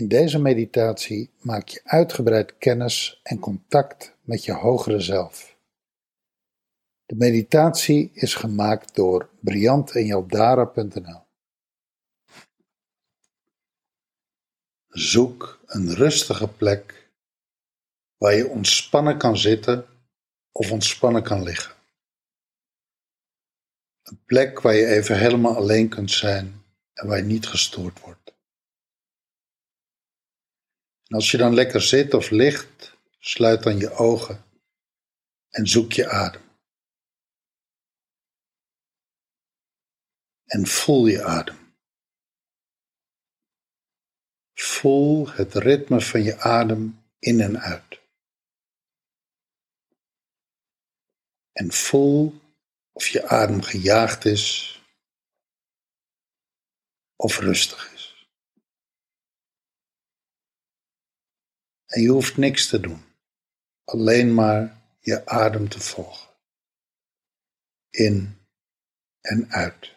In deze meditatie maak je uitgebreid kennis en contact met je hogere zelf. De meditatie is gemaakt door briantenjaldara.nl Zoek een rustige plek waar je ontspannen kan zitten of ontspannen kan liggen. Een plek waar je even helemaal alleen kunt zijn en waar je niet gestoord wordt. Als je dan lekker zit of ligt, sluit dan je ogen en zoek je adem. En voel je adem. Voel het ritme van je adem in en uit. En voel of je adem gejaagd is of rustig is. En je hoeft niks te doen, alleen maar je adem te volgen. In en uit.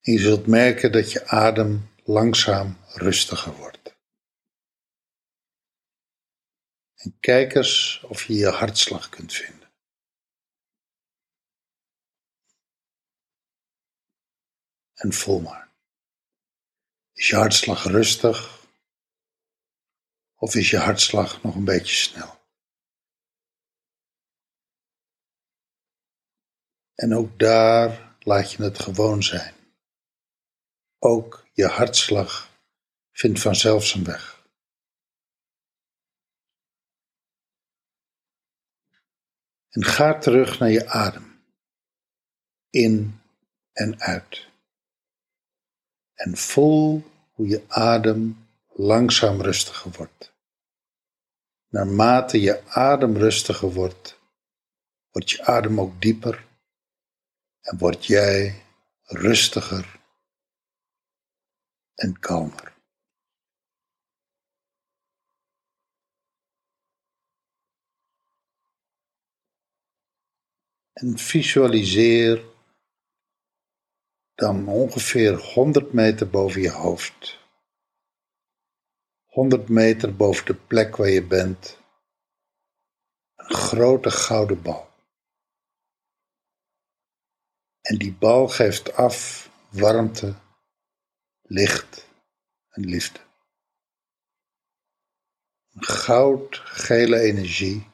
Je zult merken dat je adem langzaam rustiger wordt. En kijk eens of je je hartslag kunt vinden. En voel. Is je hartslag rustig? Of is je hartslag nog een beetje snel? En ook daar laat je het gewoon zijn. Ook je hartslag vindt vanzelf zijn weg. En ga terug naar je adem. In en uit. En voel hoe je adem langzaam rustiger wordt. Naarmate je adem rustiger wordt, wordt je adem ook dieper en word jij rustiger en kalmer. En visualiseer dan ongeveer 100 meter boven je hoofd. 100 meter boven de plek waar je bent. Een grote gouden bal. En die bal geeft af warmte licht en liefde. Een goudgele energie,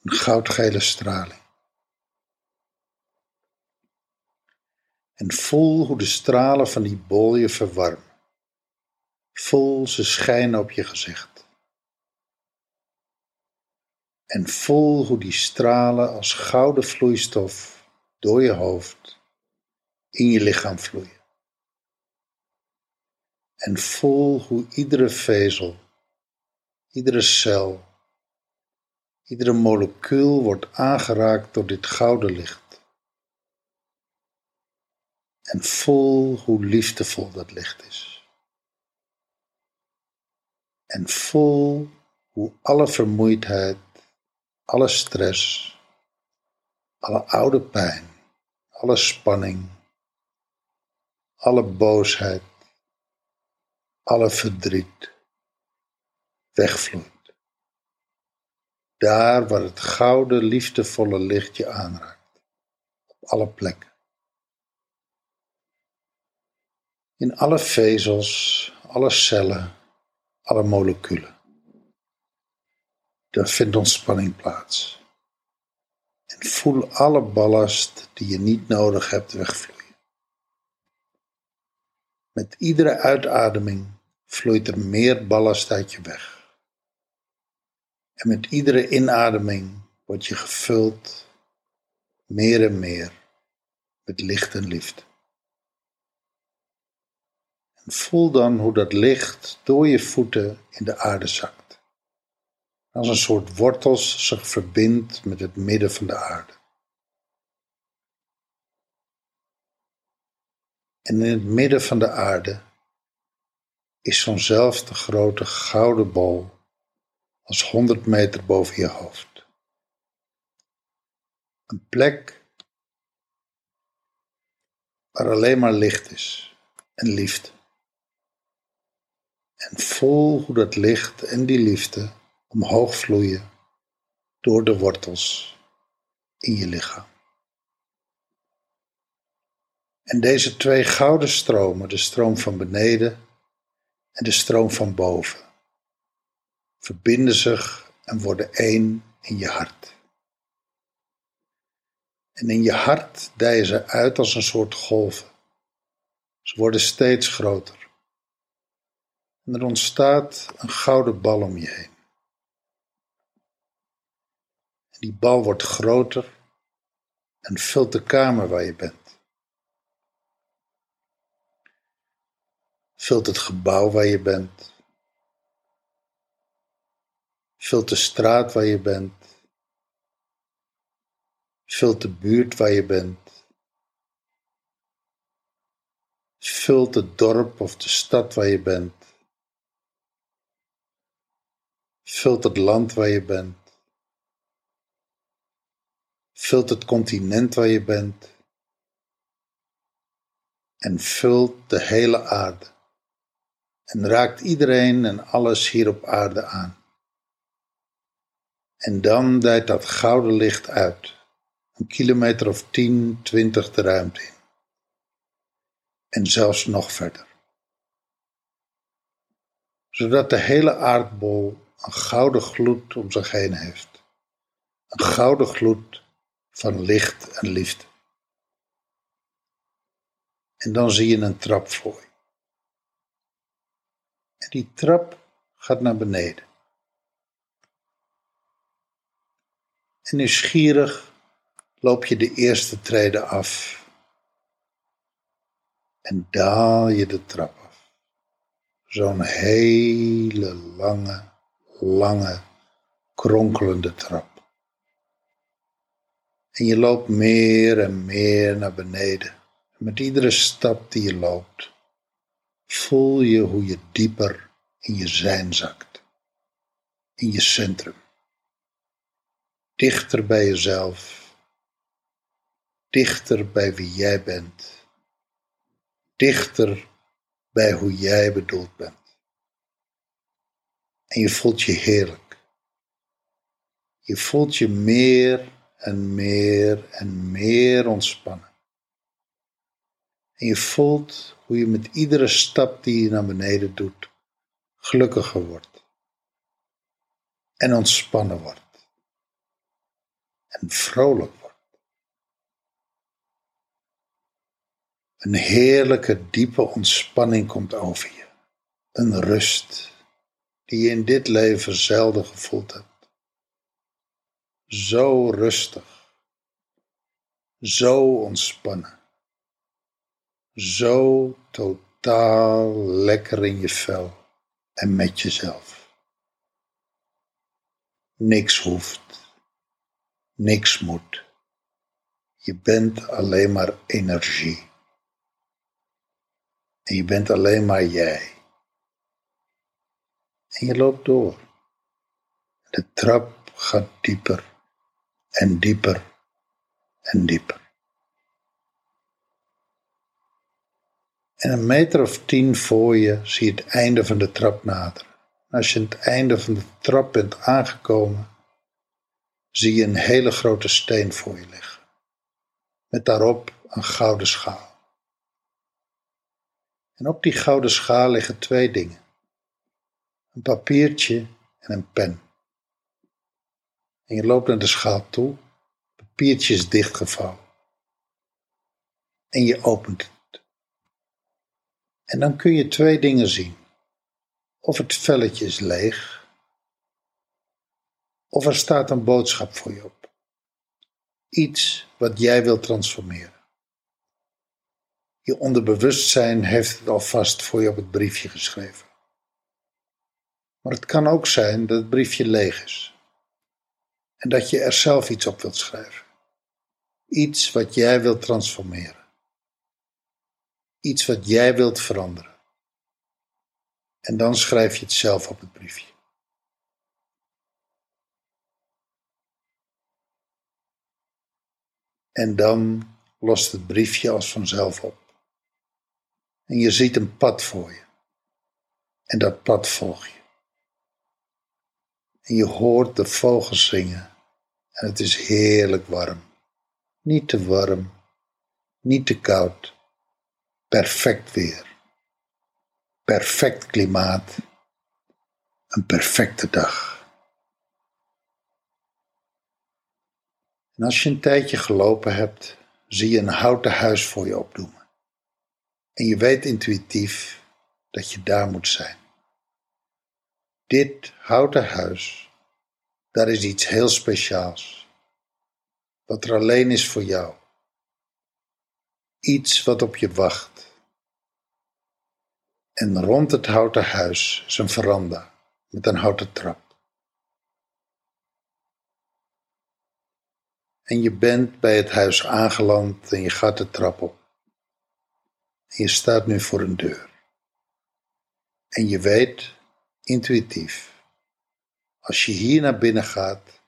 een goudgele straling. En voel hoe de stralen van die bol je verwarmen. Voel ze schijnen op je gezicht. En voel hoe die stralen als gouden vloeistof door je hoofd in je lichaam vloeien en voel hoe iedere vezel, iedere cel, iedere molecuul wordt aangeraakt door dit gouden licht. En voel hoe liefdevol dat licht is. En voel hoe alle vermoeidheid, alle stress, alle oude pijn, alle spanning, alle boosheid, alle verdriet wegvloeit. Daar waar het gouden, liefdevolle licht je aanraakt, op alle plekken. In alle vezels, alle cellen, alle moleculen. Daar vindt ontspanning plaats. En voel alle ballast die je niet nodig hebt wegvloeien. Met iedere uitademing vloeit er meer ballast uit je weg. En met iedere inademing word je gevuld meer en meer met licht en liefde. Voel dan hoe dat licht door je voeten in de aarde zakt. Als een soort wortels zich verbindt met het midden van de aarde. En in het midden van de aarde is zo'nzelfde grote gouden bol als 100 meter boven je hoofd. Een plek waar alleen maar licht is en liefde. En voel hoe dat licht en die liefde omhoog vloeien door de wortels in je lichaam. En deze twee gouden stromen, de stroom van beneden en de stroom van boven, verbinden zich en worden één in je hart. En in je hart dijen ze uit als een soort golven. Ze worden steeds groter. En er ontstaat een gouden bal om je heen. En die bal wordt groter en vult de kamer waar je bent. Vult het gebouw waar je bent. Vult de straat waar je bent. Vult de buurt waar je bent. Vult het dorp of de stad waar je bent. Vult het land waar je bent. Vult het continent waar je bent. En vult de hele aarde en raakt iedereen en alles hier op aarde aan. En dan dijt dat gouden licht uit, een kilometer of tien, twintig de ruimte in. En zelfs nog verder. Zodat de hele aardbol een gouden gloed om zich heen heeft. Een gouden gloed van licht en liefde. En dan zie je een trap voor je. En die trap gaat naar beneden. En nieuwsgierig loop je de eerste trede af. En daal je de trap af. Zo'n hele lange, lange, kronkelende trap. En je loopt meer en meer naar beneden. En met iedere stap die je loopt, voel je hoe je dieper in je zijn zakt, in je centrum, dichter bij jezelf, dichter bij wie jij bent, dichter bij hoe jij bedoeld bent. En je voelt je heerlijk. Je voelt je meer en meer en meer ontspannen. En je voelt hoe je met iedere stap die je naar beneden doet, gelukkiger wordt. En ontspannen wordt. En vrolijk wordt. Een heerlijke, diepe ontspanning komt over je. Een rust die je in dit leven zelden gevoeld hebt. Zo rustig. Zo ontspannen zo totaal lekker in je vel en met jezelf. Niks hoeft, niks moet. Je bent alleen maar energie. En je bent alleen maar jij. En je loopt door. De trap gaat dieper en dieper en dieper. En een meter of tien voor je zie je het einde van de trap naderen. als je aan het einde van de trap bent aangekomen, zie je een hele grote steen voor je liggen. Met daarop een gouden schaal. En op die gouden schaal liggen twee dingen: een papiertje en een pen. En je loopt naar de schaal toe, het papiertje is dichtgevouwen. En je opent het. En dan kun je twee dingen zien. Of het velletje is leeg, of er staat een boodschap voor je op. Iets wat jij wilt transformeren. Je onderbewustzijn heeft het alvast voor je op het briefje geschreven. Maar het kan ook zijn dat het briefje leeg is. En dat je er zelf iets op wilt schrijven. Iets wat jij wilt transformeren. Iets wat jij wilt veranderen. En dan schrijf je het zelf op het briefje. En dan lost het briefje als vanzelf op. En je ziet een pad voor je. En dat pad volg je. En je hoort de vogels zingen. En het is heerlijk warm. Niet te warm, niet te koud. Perfect weer. Perfect klimaat. Een perfecte dag. En als je een tijdje gelopen hebt, zie je een houten huis voor je opdoemen. En je weet intuïtief dat je daar moet zijn. Dit houten huis, daar is iets heel speciaals. Wat er alleen is voor jou. Iets wat op je wacht. En rond het houten huis is een veranda met een houten trap. En je bent bij het huis aangeland en je gaat de trap op. En je staat nu voor een deur. En je weet intuïtief, als je hier naar binnen gaat,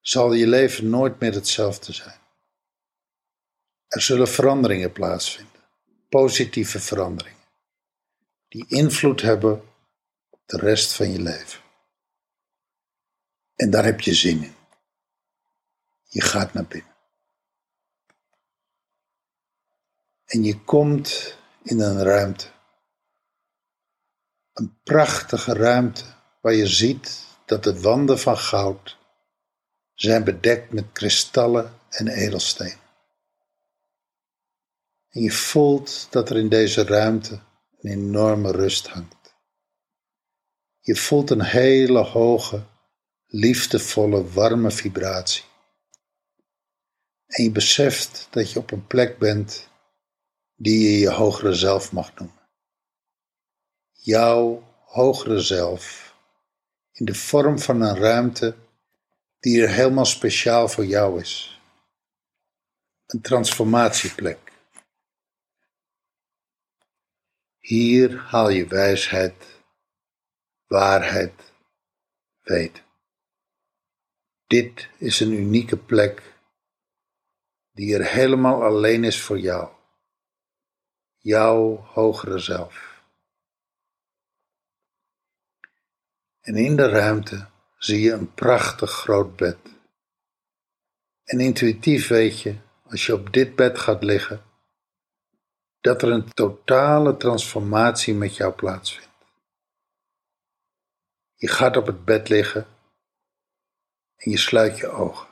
zal je leven nooit meer hetzelfde zijn. Er zullen veranderingen plaatsvinden, positieve veranderingen, die invloed hebben op de rest van je leven. En daar heb je zin in. Je gaat naar binnen. En je komt in een ruimte. Een prachtige ruimte waar je ziet dat de wanden van goud zijn bedekt met kristallen en edelsteen. En je voelt dat er in deze ruimte een enorme rust hangt. Je voelt een hele hoge, liefdevolle, warme vibratie. En je beseft dat je op een plek bent die je je hogere zelf mag noemen. Jouw hogere zelf in de vorm van een ruimte die er helemaal speciaal voor jou is. Een transformatieplek. Hier haal je wijsheid, waarheid, weet. Dit is een unieke plek die er helemaal alleen is voor jou, jouw hogere zelf. En in de ruimte zie je een prachtig groot bed. En intuïtief weet je, als je op dit bed gaat liggen, dat er een totale transformatie met jou plaatsvindt. Je gaat op het bed liggen en je sluit je ogen.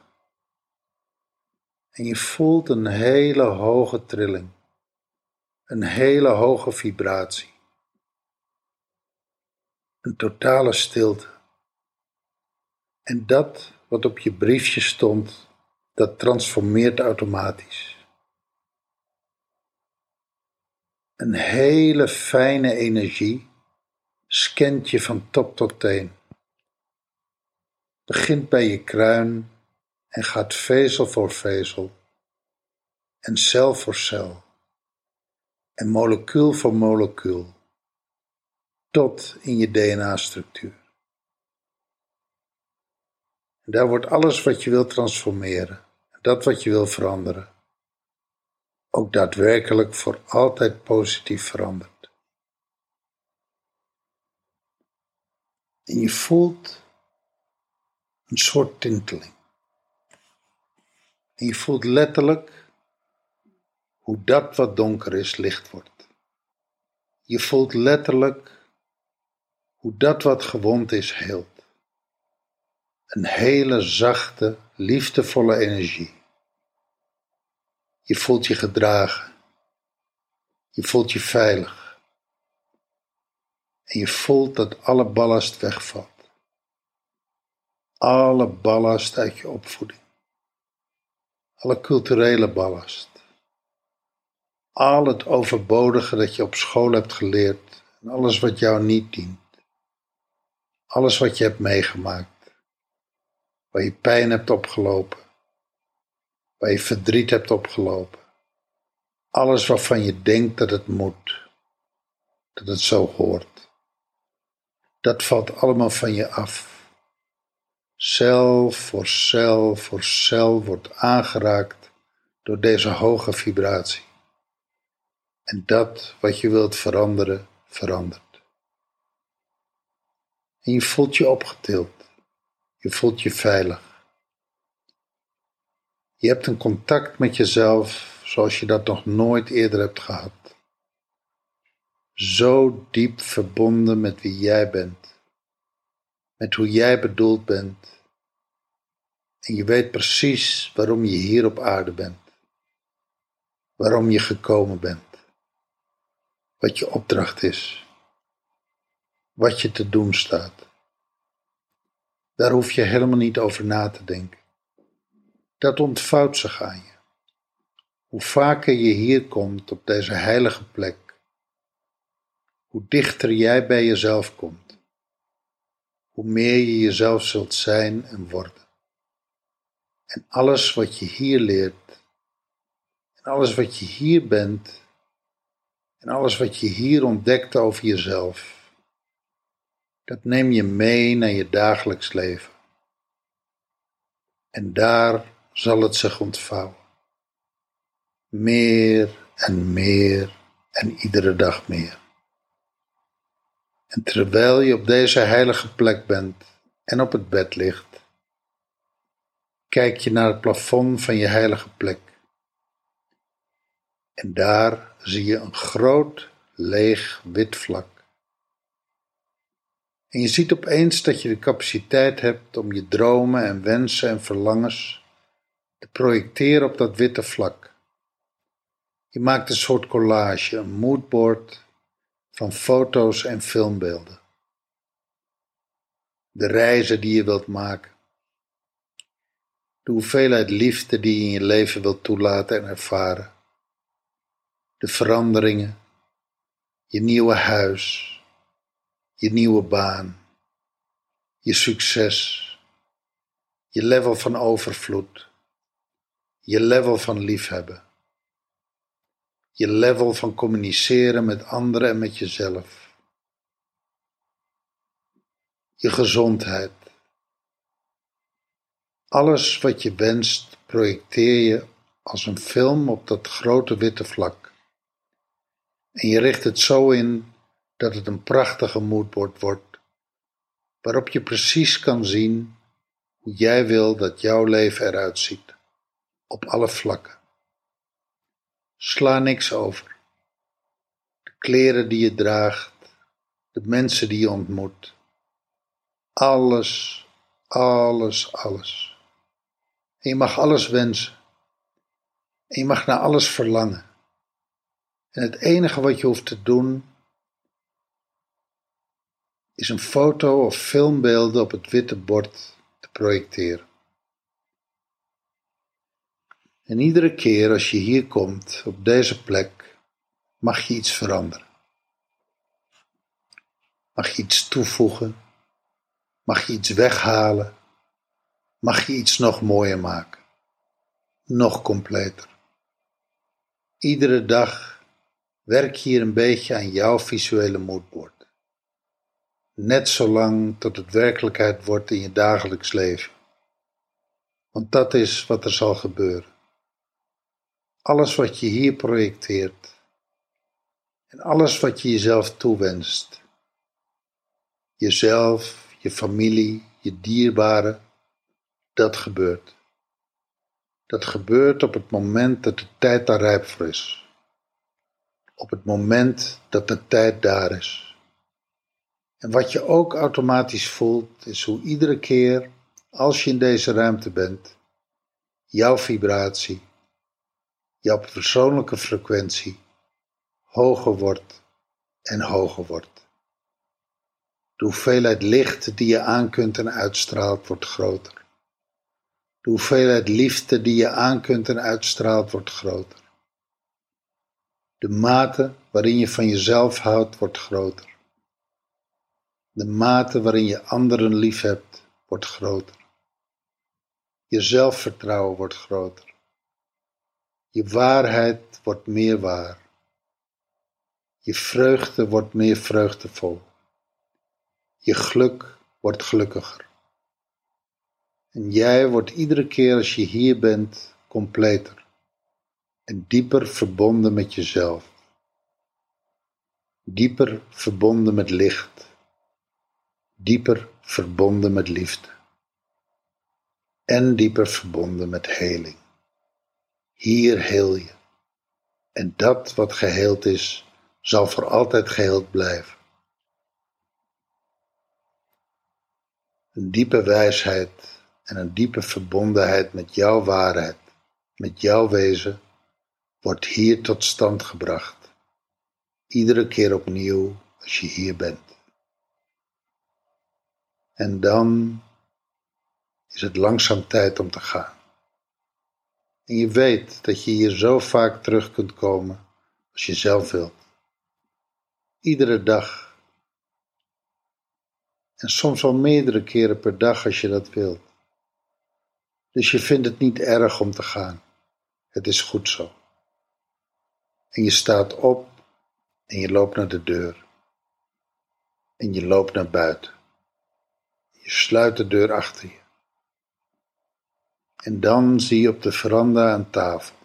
En je voelt een hele hoge trilling, een hele hoge vibratie, een totale stilte. En dat wat op je briefje stond, dat transformeert automatisch. Een hele fijne energie scant je van top tot teen. Begint bij je kruin en gaat vezel voor vezel en cel voor cel en molecuul voor molecuul tot in je DNA-structuur. Daar wordt alles wat je wil transformeren, dat wat je wil veranderen, ook daadwerkelijk voor altijd positief veranderd. En je voelt een soort tinteling. En je voelt letterlijk hoe dat wat donker is licht wordt. Je voelt letterlijk hoe dat wat gewond is heelt. Een hele zachte, liefdevolle energie. Je voelt je gedragen. Je voelt je veilig. En je voelt dat alle ballast wegvalt. Alle ballast uit je opvoeding. Alle culturele ballast. Al het overbodige dat je op school hebt geleerd en alles wat jou niet dient. Alles wat je hebt meegemaakt. Waar je pijn hebt opgelopen. Waar je verdriet hebt opgelopen. Alles waarvan je denkt dat het moet. Dat het zo hoort. Dat valt allemaal van je af. Cel voor cel voor cel wordt aangeraakt door deze hoge vibratie. En dat wat je wilt veranderen, verandert. En je voelt je opgetild. Je voelt je veilig. Je hebt een contact met jezelf zoals je dat nog nooit eerder hebt gehad. Zo diep verbonden met wie jij bent, met hoe jij bedoeld bent. En je weet precies waarom je hier op aarde bent, waarom je gekomen bent, wat je opdracht is wat je te doen staat. Daar hoef je helemaal niet over na te denken. Dat ontvouwt zich aan je. Hoe vaker je hier komt op deze heilige plek, hoe dichter jij bij jezelf komt, hoe meer je jezelf zult zijn en worden. En alles wat je hier leert, en alles wat je hier bent, en alles wat je hier ontdekt over jezelf, dat neem je mee naar je dagelijks leven. En daar zal het zich ontvouwen. Meer en meer en iedere dag meer. En terwijl je op deze heilige plek bent en op het bed ligt, kijk je naar het plafond van je heilige plek. En daar zie je een groot, leeg wit vlak. En je ziet opeens dat je de capaciteit hebt om je dromen en wensen en verlangens te projecteren op dat witte vlak. Je maakt een soort collage, een moodboard van foto's en filmbeelden. De reizen die je wilt maken. De hoeveelheid liefde die je in je leven wilt toelaten en ervaren. De veranderingen. Je nieuwe huis je nieuwe baan, je succes, je level van overvloed, je level van liefhebben, je level van communiceren met anderen en met jezelf, je gezondheid. Alles wat je wenst projecteer je als een film op dat grote witte vlak. En je richt het zo in dat het een prachtige moodboard wordt, waarop je precies kan zien hoe jij wil dat jouw leven eruit ziet, op alle vlakken. Sla niks over. De kleren die je draagt, de mensen die je ontmoet, alles, alles, alles. En je mag alles wensen. En je mag naar alles verlangen. En het enige wat je hoeft te doen is een foto of filmbeelden op het witte bord te projecteren. En iedere keer als je hier komt, op deze plek, mag je iets veranderen. Mag je iets toevoegen, mag je iets weghalen, mag je iets nog mooier maken, nog completer. Iedere dag werk hier een beetje aan jouw visuele moodboard net zolang tot het werkelijkheid wordt in je dagelijks leven. Want dat is wat er zal gebeuren. Alles wat je hier projecteert en alles wat je jezelf toewenst, jezelf, je familie, je dierbaren, dat gebeurt. Dat gebeurt op het moment dat de tijd daar rijp voor is. Op het moment dat de tijd daar is. En wat je ook automatisch voelt, is hoe iedere keer als je in deze ruimte bent, jouw vibratie, jouw persoonlijke frequentie hoger wordt en hoger wordt. De hoeveelheid licht die je aan kunt en uitstraalt wordt groter. De hoeveelheid liefde die je aan kunt en uitstraalt wordt groter. De mate waarin je van jezelf houdt wordt groter. De mate waarin je anderen lief hebt wordt groter. Je zelfvertrouwen wordt groter. Je waarheid wordt meer waar. Je vreugde wordt meer vreugdevol. Je geluk wordt gelukkiger. En jij wordt iedere keer als je hier bent completer en dieper verbonden met jezelf. Dieper verbonden met licht. Dieper verbonden met liefde. En dieper verbonden met heling. Hier heel je. En dat wat geheeld is, zal voor altijd geheeld blijven. Een diepe wijsheid en een diepe verbondenheid met jouw waarheid, met jouw wezen, wordt hier tot stand gebracht. Iedere keer opnieuw als je hier bent. En dan is het langzaam tijd om te gaan. En je weet dat je hier zo vaak terug kunt komen als je zelf wilt. Iedere dag. En soms wel meerdere keren per dag als je dat wilt. Dus je vindt het niet erg om te gaan. Het is goed zo. En je staat op en je loopt naar de deur. En je loopt naar buiten. Je sluit de deur achter je. En dan zie je op de veranda een tafel.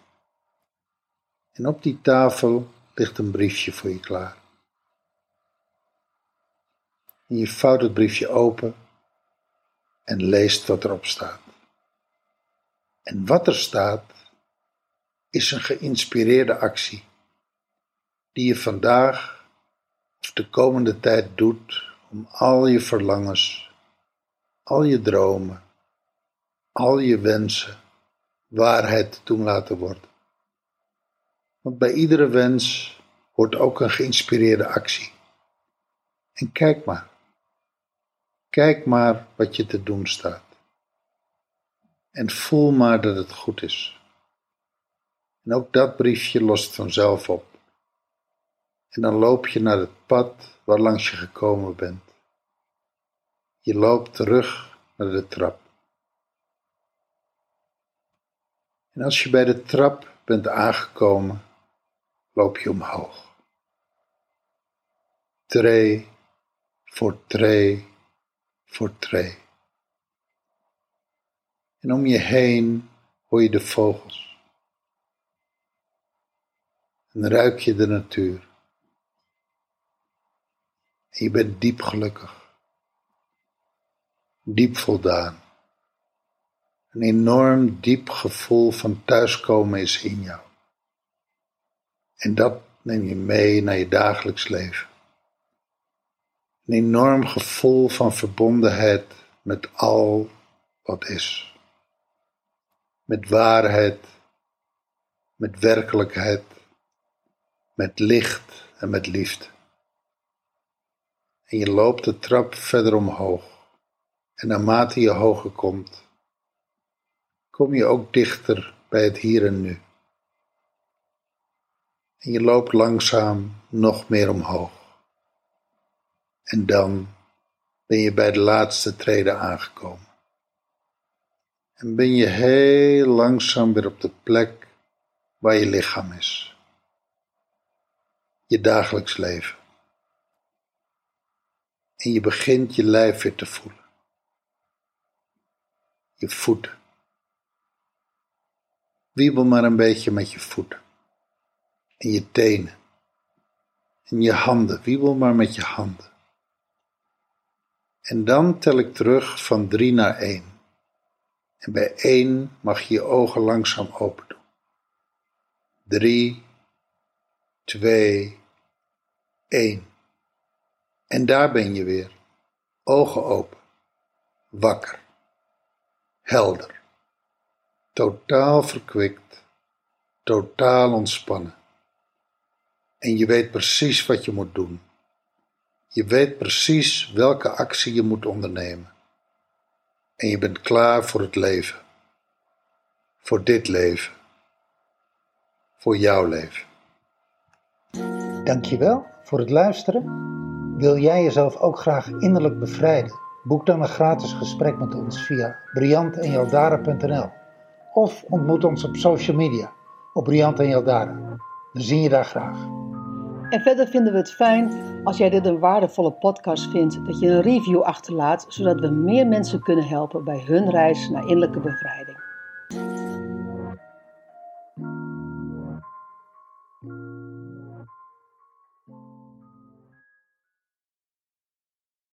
En op die tafel ligt een briefje voor je klaar. En je vouwt het briefje open en leest wat erop staat. En wat er staat is een geïnspireerde actie die je vandaag of de komende tijd doet om al je verlangens, al je dromen, al je wensen waarheid te doen laten worden. Want bij iedere wens hoort ook een geïnspireerde actie. En kijk maar. Kijk maar wat je te doen staat. En voel maar dat het goed is. En ook dat briefje lost vanzelf op. En dan loop je naar het pad waar langs je gekomen bent. Je loopt terug naar de trap. En als je bij de trap bent aangekomen, loop je omhoog. Tree voor tree voor tree. En om je heen hoor je de vogels. En ruik je de natuur. En je bent diep gelukkig. Diep voldaan. Een enorm diep gevoel van thuiskomen is in jou. En dat neem je mee naar je dagelijks leven. Een enorm gevoel van verbondenheid met al wat is. Met waarheid, met werkelijkheid, met licht en met liefde. En je loopt de trap verder omhoog. En naarmate je hoger komt, kom je ook dichter bij het hier en nu. En je loopt langzaam nog meer omhoog. En dan ben je bij de laatste treden aangekomen. En ben je heel langzaam weer op de plek waar je lichaam is. Je dagelijks leven. En je begint je lijf weer te voelen. Je voeten Wiebel maar een beetje met je voeten. En je tenen. En je handen. Wiebel maar met je handen. En dan tel ik terug van drie naar één. En bij één mag je je ogen langzaam open doen. Drie, twee, één. En daar ben je weer. Ogen open. Wakker. Helder totaal verkwikt, totaal ontspannen. En je weet precies wat je moet doen. Je weet precies welke actie je moet ondernemen. En je bent klaar voor het leven. Voor dit leven. Voor jouw leven. Dankjewel voor het luisteren. Wil jij jezelf ook graag innerlijk bevrijden? Boek dan een gratis gesprek met ons via briantenjaldara.nl of ontmoet ons op social media op Briant en. We zien je daar graag. En verder vinden we het fijn als jij dit een waardevolle podcast vindt, dat je een review achterlaat, zodat we meer mensen kunnen helpen bij hun reis naar innerlijke bevrijding.